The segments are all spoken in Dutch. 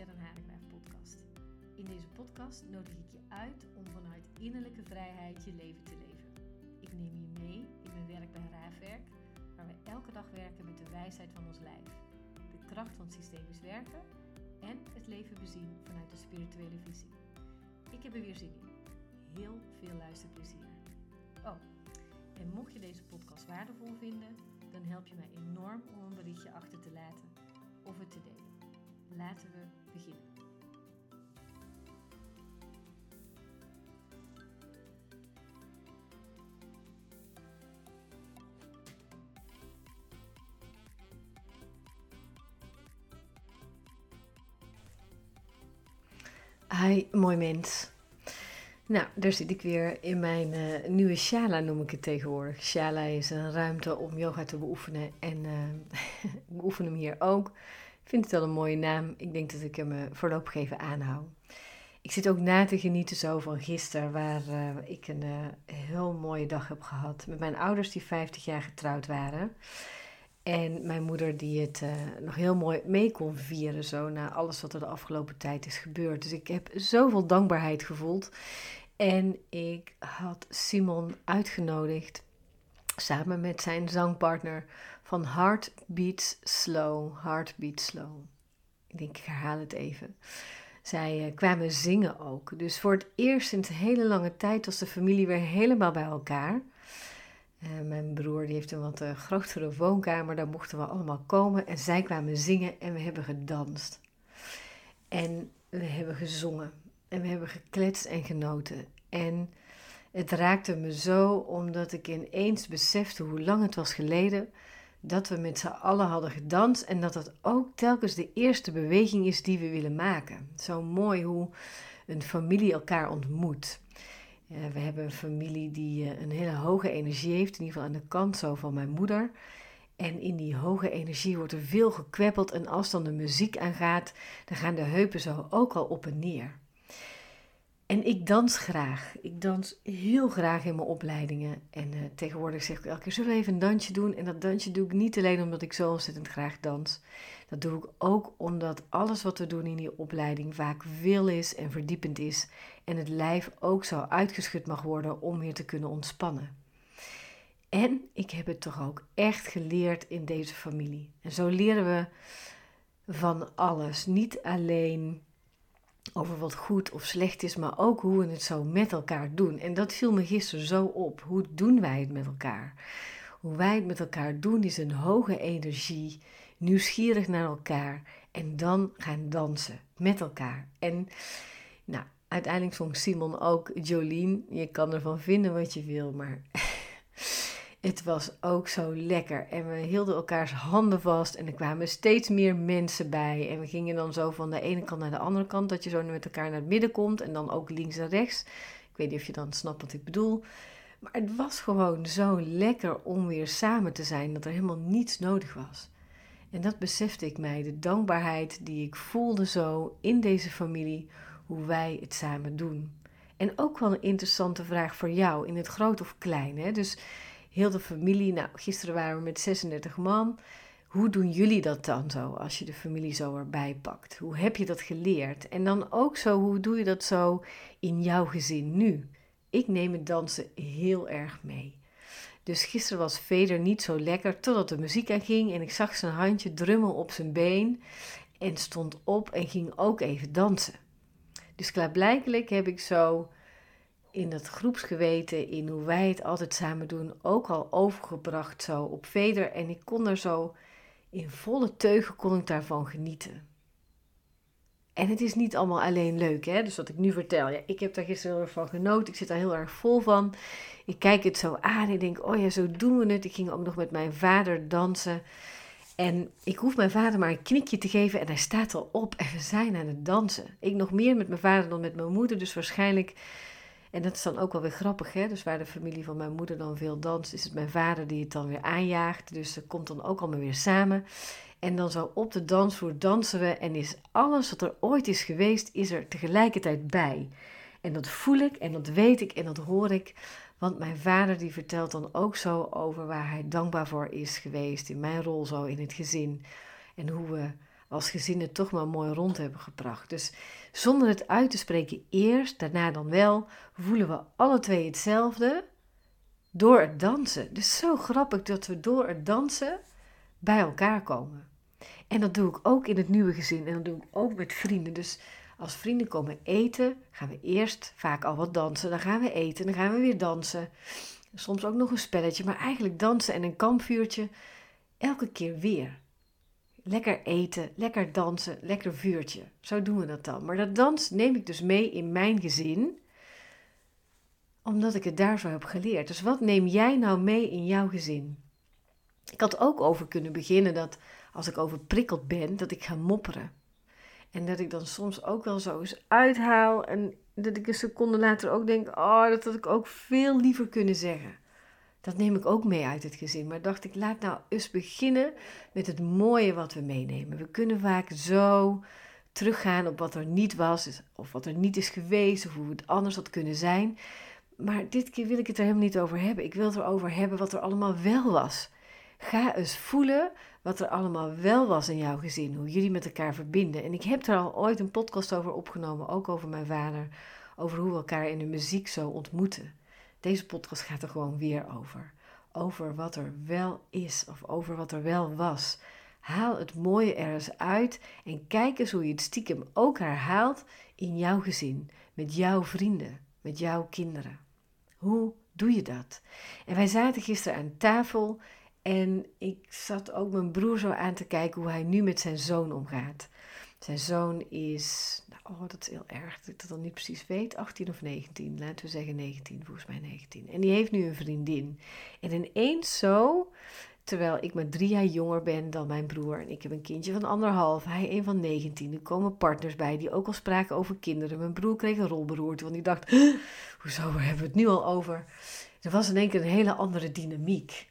Sharon Haringwijf podcast. In deze podcast nodig ik je uit om vanuit innerlijke vrijheid je leven te leven. Ik neem je mee in mijn werk bij Raafwerk, waar we elke dag werken met de wijsheid van ons lijf, de kracht van systemisch werken en het leven bezien vanuit de spirituele visie. Ik heb er weer zin in. Heel veel luisterplezier. Oh, en mocht je deze podcast waardevol vinden, dan help je mij enorm om een berichtje achter te laten of het te delen. Laten we beginnen. Hi, mooi mens. Nou, daar zit ik weer in mijn uh, nieuwe shala, noem ik het tegenwoordig. Shala is een ruimte om yoga te beoefenen en uh, ik beoefen hem hier ook. Vind het wel een mooie naam. Ik denk dat ik hem uh, voorlopig even aanhoud. Ik zit ook na te genieten zo van gisteren, waar ik een heel mooie dag heb gehad. Met mijn ouders die 50 jaar getrouwd waren. En mijn moeder die het nog heel mooi mee kon vieren, zo na alles wat er de afgelopen tijd is gebeurd. Dus ik heb zoveel dankbaarheid gevoeld. En ik had Simon uitgenodigd samen met zijn zangpartner van Heart Beats Slow. Heart Beats Slow. Ik denk, ik herhaal het even. Zij uh, kwamen zingen ook. Dus voor het eerst sinds een hele lange tijd was de familie weer helemaal bij elkaar. Uh, mijn broer die heeft een wat uh, grotere woonkamer, daar mochten we allemaal komen. En zij kwamen zingen en we hebben gedanst. En we hebben gezongen. En we hebben gekletst en genoten. En het raakte me zo omdat ik ineens besefte hoe lang het was geleden dat we met z'n allen hadden gedanst en dat dat ook telkens de eerste beweging is die we willen maken. Zo mooi hoe een familie elkaar ontmoet. we hebben een familie die eh, een hele hoge energie heeft, in ieder geval aan de kant zo van mijn moeder. En in die hoge energie wordt er veel gekweppeld en als dan de muziek aangaat, dan gaan de heupen zo ook al op en neer. En ik dans graag. Ik dans heel graag in mijn opleidingen. En uh, tegenwoordig zeg ik elke keer, zullen we even een dansje doen? En dat dansje doe ik niet alleen omdat ik zo ontzettend graag dans. Dat doe ik ook omdat alles wat we doen in die opleiding vaak veel is en verdiepend is. En het lijf ook zo uitgeschud mag worden om weer te kunnen ontspannen. En ik heb het toch ook echt geleerd in deze familie. En zo leren we van alles. Niet alleen over wat goed of slecht is, maar ook hoe we het zo met elkaar doen. En dat viel me gisteren zo op. Hoe doen wij het met elkaar? Hoe wij het met elkaar doen is een hoge energie, nieuwsgierig naar elkaar en dan gaan dansen met elkaar. En nou, uiteindelijk zong Simon ook Jolien. Je kan ervan vinden wat je wil, maar het was ook zo lekker. En we hielden elkaars handen vast en er kwamen steeds meer mensen bij. En we gingen dan zo van de ene kant naar de andere kant, dat je zo met elkaar naar het midden komt en dan ook links en rechts. Ik weet niet of je dan snapt wat ik bedoel. Maar het was gewoon zo lekker om weer samen te zijn, dat er helemaal niets nodig was. En dat besefte ik mij, de dankbaarheid die ik voelde zo in deze familie, hoe wij het samen doen. En ook wel een interessante vraag voor jou, in het groot of klein. Hè? Dus heel de familie. Nou, gisteren waren we met 36 man. Hoe doen jullie dat dan zo als je de familie zo erbij pakt? Hoe heb je dat geleerd? En dan ook zo, hoe doe je dat zo in jouw gezin nu? Ik neem het dansen heel erg mee. Dus gisteren was Veder niet zo lekker totdat de muziek aanging en ik zag zijn handje drummen op zijn been en stond op en ging ook even dansen. Dus klaarblijkelijk heb ik zo in dat groepsgeweten, in hoe wij het altijd samen doen, ook al overgebracht zo op Veder. En ik kon er zo in volle teugen kon ik daarvan genieten. En het is niet allemaal alleen leuk, hè? Dus wat ik nu vertel. Ja, ik heb daar gisteren heel erg van genoten. Ik zit daar heel erg vol van. Ik kijk het zo aan ik denk, oh ja, zo doen we het. Ik ging ook nog met mijn vader dansen. En ik hoef mijn vader maar een knikje te geven en hij staat al op en we zijn aan het dansen. Ik nog meer met mijn vader dan met mijn moeder, dus waarschijnlijk en dat is dan ook wel weer grappig, hè? Dus waar de familie van mijn moeder dan veel danst, is het mijn vader die het dan weer aanjaagt. Dus dat komt dan ook allemaal weer samen. En dan zo op de dansvloer dansen we en is alles wat er ooit is geweest, is er tegelijkertijd bij. En dat voel ik en dat weet ik en dat hoor ik. Want mijn vader die vertelt dan ook zo over waar hij dankbaar voor is geweest in mijn rol zo in het gezin. En hoe we we als gezin het toch maar mooi rond hebben gebracht. Dus zonder het uit te spreken eerst, daarna dan wel, voelen we alle twee hetzelfde door het dansen. Dus zo grappig dat we door het dansen bij elkaar komen. En dat doe ik ook in het nieuwe gezin en dat doe ik ook met vrienden. Dus als vrienden komen eten, gaan we eerst vaak al wat dansen. Dan gaan we eten, dan gaan we weer dansen. Soms ook nog een spelletje, maar eigenlijk dansen en een kampvuurtje. Elke keer weer. Lekker eten, lekker dansen, lekker vuurtje. Zo doen we dat dan. Maar dat dans neem ik dus mee in mijn gezin, omdat ik het daar zo heb geleerd. Dus wat neem jij nou mee in jouw gezin? Ik had ook over kunnen beginnen dat als ik overprikkeld ben, dat ik ga mopperen. En dat ik dan soms ook wel zo eens uithaal en dat ik een seconde later ook denk, oh, dat had ik ook veel liever kunnen zeggen. Dat neem ik ook mee uit het gezin. Maar dacht ik, laat nou eens beginnen met het mooie wat we meenemen. We kunnen vaak zo teruggaan op wat er niet was, of wat er niet is geweest, of hoe het anders had kunnen zijn. Maar dit keer wil ik het er helemaal niet over hebben. Ik wil het erover hebben wat er allemaal wel was. Ga eens voelen wat er allemaal wel was in jouw gezin, hoe jullie met elkaar verbinden. En ik heb er al ooit een podcast over opgenomen, ook over mijn vader, over hoe we elkaar in de muziek zo ontmoeten. Deze podcast gaat er gewoon weer over. Over wat er wel is of over wat er wel was. Haal het mooie er eens uit en kijk eens hoe je het stiekem ook herhaalt in jouw gezin, met jouw vrienden, met jouw kinderen. Hoe doe je dat? En wij zaten gisteren aan tafel en ik zat ook mijn broer zo aan te kijken hoe hij nu met zijn zoon omgaat. Zijn zoon is, nou, oh dat is heel erg dat ik dat dan niet precies weet, 18 of 19, laten we zeggen 19, volgens mij 19. En die heeft nu een vriendin. En ineens zo, terwijl ik maar drie jaar jonger ben dan mijn broer en ik heb een kindje van anderhalf, hij een van 19. Er komen partners bij die ook al spraken over kinderen. Mijn broer kreeg een rolberoerte, want die dacht, hoezo, hebben we het nu al over? Er was in één keer een hele andere dynamiek.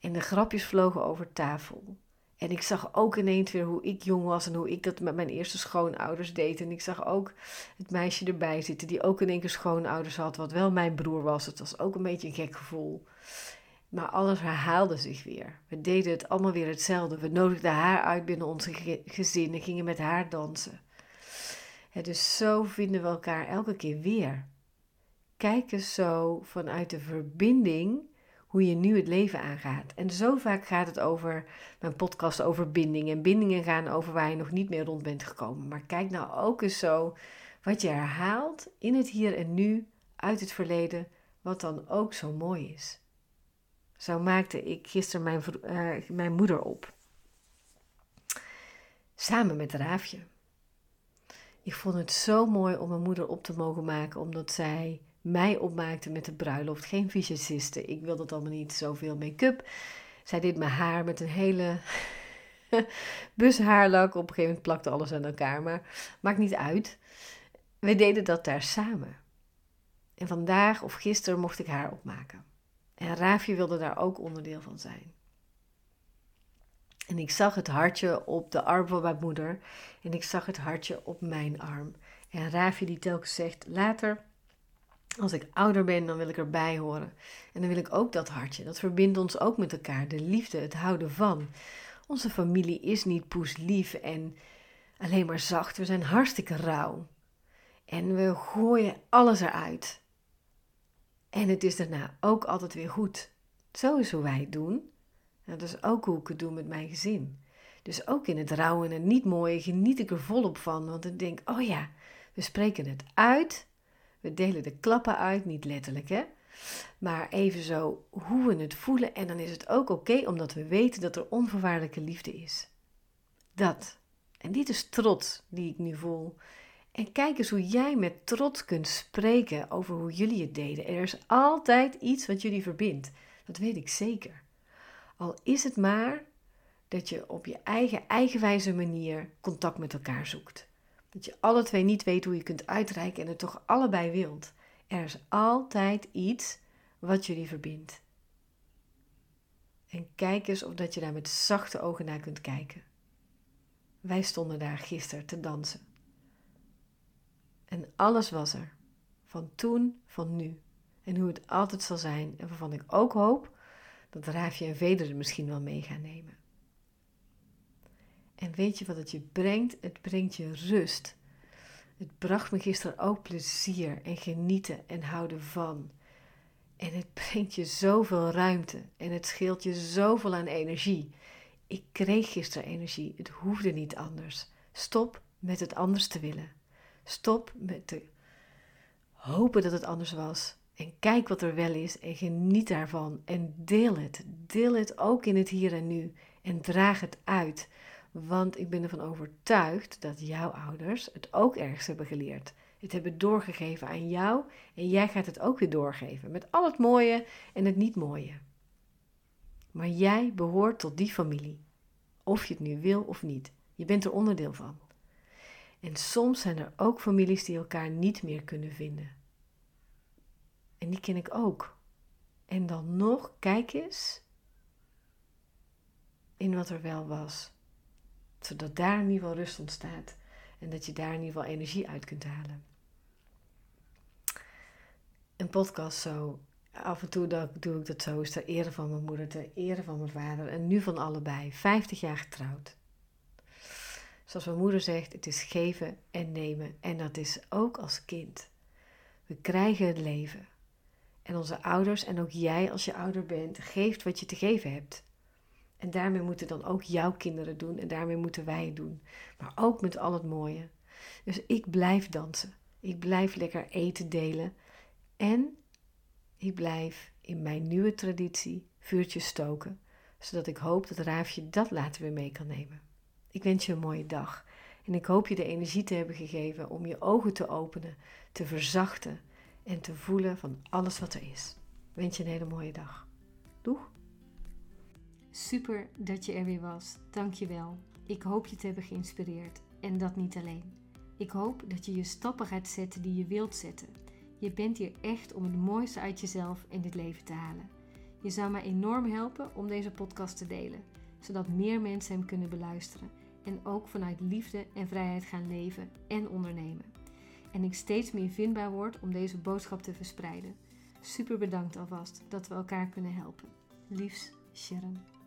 En de grapjes vlogen over tafel. En ik zag ook ineens weer hoe ik jong was en hoe ik dat met mijn eerste schoonouders deed. En ik zag ook het meisje erbij zitten die ook in één keer schoonouders had, wat wel mijn broer was. Het was ook een beetje een gek gevoel. Maar alles herhaalde zich weer. We deden het allemaal weer hetzelfde. We nodigden haar uit binnen onze gezin en gingen met haar dansen. dus zo vinden we elkaar elke keer weer. Kijk eens zo vanuit de verbinding hoe je nu het leven aangaat. En zo vaak gaat het over mijn podcast over bindingen. En bindingen gaan over waar je nog niet meer rond bent gekomen. Maar kijk nou ook eens zo wat je herhaalt in het hier en nu uit het verleden, wat dan ook zo mooi is. Zo maakte ik gisteren mijn, uh, mijn moeder op. Samen met Raafje. Ik vond het zo mooi om mijn moeder op te mogen maken, omdat zij mij opmaakte met de bruiloft. Geen visagiste. Ik wilde het allemaal niet. Zoveel make-up. Zij deed mijn haar met een hele bus haarlak. Op een gegeven moment plakte alles aan elkaar. Maar maakt niet uit. We deden dat daar samen. En vandaag of gisteren mocht ik haar opmaken. En Raafje wilde daar ook onderdeel van zijn. En ik zag het hartje op de arm van mijn moeder. En ik zag het hartje op mijn arm. En Raafje die telkens zegt, later als ik ouder ben, dan wil ik erbij horen. En dan wil ik ook dat hartje. Dat verbindt ons ook met elkaar. De liefde, het houden van. Onze familie is niet poeslief en alleen maar zacht. We zijn hartstikke rauw. En we gooien alles eruit. En het is daarna ook altijd weer goed. Zo is hoe wij het doen. dat is ook hoe ik het doe met mijn gezin. Dus ook in het rauw en het niet mooie geniet ik er volop van. Want ik denk, oh ja, we spreken het uit we delen de klappen uit, niet letterlijk hè. Maar even zo hoe we het voelen en dan is het ook oké omdat we weten dat er onvoorwaardelijke liefde is. Dat. En dit is trots die ik nu voel. En kijk eens hoe jij met trots kunt spreken over hoe jullie het deden. Er is altijd iets wat jullie verbindt. Dat weet ik zeker. Al is het maar dat je op je eigen eigenwijze manier contact met elkaar zoekt. Dat je alle twee niet weet hoe je kunt uitreiken en het toch allebei wilt. Er is altijd iets wat jullie verbindt. En kijk eens of dat je daar met zachte ogen naar kunt kijken. Wij stonden daar gisteren te dansen. En alles was er. Van toen, van nu. En hoe het altijd zal zijn. En waarvan ik ook hoop dat Raafje en Veder er misschien wel mee gaan nemen. En weet je wat het je brengt? Het brengt je rust. Het bracht me gisteren ook plezier en genieten en houden van. En het brengt je zoveel ruimte en het scheelt je zoveel aan energie. Ik kreeg gisteren energie, het hoefde niet anders. Stop met het anders te willen. Stop met te hopen dat het anders was. En kijk wat er wel is en geniet daarvan. En deel het. Deel het ook in het hier en nu. En draag het uit. Want ik ben ervan overtuigd dat jouw ouders het ook ergens hebben geleerd. Het hebben doorgegeven aan jou en jij gaat het ook weer doorgeven. Met al het mooie en het niet mooie. Maar jij behoort tot die familie. Of je het nu wil of niet. Je bent er onderdeel van. En soms zijn er ook families die elkaar niet meer kunnen vinden. En die ken ik ook. En dan nog, kijk eens in wat er wel was. Zodat daar in ieder geval rust ontstaat. En dat je daar in ieder geval energie uit kunt halen. Een podcast zo. Af en toe doe ik dat zo. Is ter ere van mijn moeder, ter ere van mijn vader. En nu van allebei. 50 jaar getrouwd. Zoals mijn moeder zegt, het is geven en nemen. En dat is ook als kind. We krijgen het leven. En onze ouders en ook jij als je ouder bent, geeft wat je te geven hebt. En daarmee moeten dan ook jouw kinderen doen en daarmee moeten wij het doen. Maar ook met al het mooie. Dus ik blijf dansen. Ik blijf lekker eten delen. En ik blijf in mijn nieuwe traditie vuurtjes stoken. Zodat ik hoop dat Raafje dat later weer mee kan nemen. Ik wens je een mooie dag. En ik hoop je de energie te hebben gegeven om je ogen te openen, te verzachten en te voelen van alles wat er is. Ik wens je een hele mooie dag. Super dat je er weer was. Dank je wel. Ik hoop je te hebben geïnspireerd. En dat niet alleen. Ik hoop dat je je stappen gaat zetten die je wilt zetten. Je bent hier echt om het mooiste uit jezelf in dit leven te halen. Je zou mij enorm helpen om deze podcast te delen, zodat meer mensen hem kunnen beluisteren en ook vanuit liefde en vrijheid gaan leven en ondernemen. En ik steeds meer vindbaar word om deze boodschap te verspreiden. Super bedankt alvast dat we elkaar kunnen helpen. Liefs, Sharon.